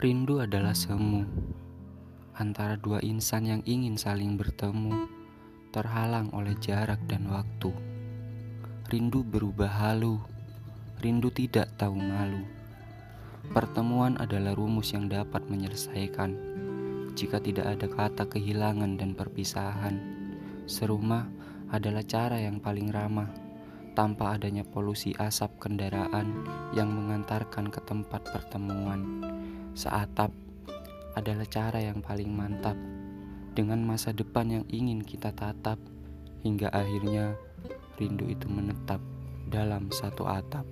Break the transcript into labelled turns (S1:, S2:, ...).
S1: Rindu adalah semu antara dua insan yang ingin saling bertemu, terhalang oleh jarak dan waktu. Rindu berubah halu, rindu tidak tahu malu. Pertemuan adalah rumus yang dapat menyelesaikan. Jika tidak ada kata kehilangan dan perpisahan, serumah adalah cara yang paling ramah tanpa adanya polusi asap kendaraan yang mengantarkan ke tempat pertemuan. Seatap adalah cara yang paling mantap dengan masa depan yang ingin kita tatap hingga akhirnya rindu itu menetap dalam satu atap.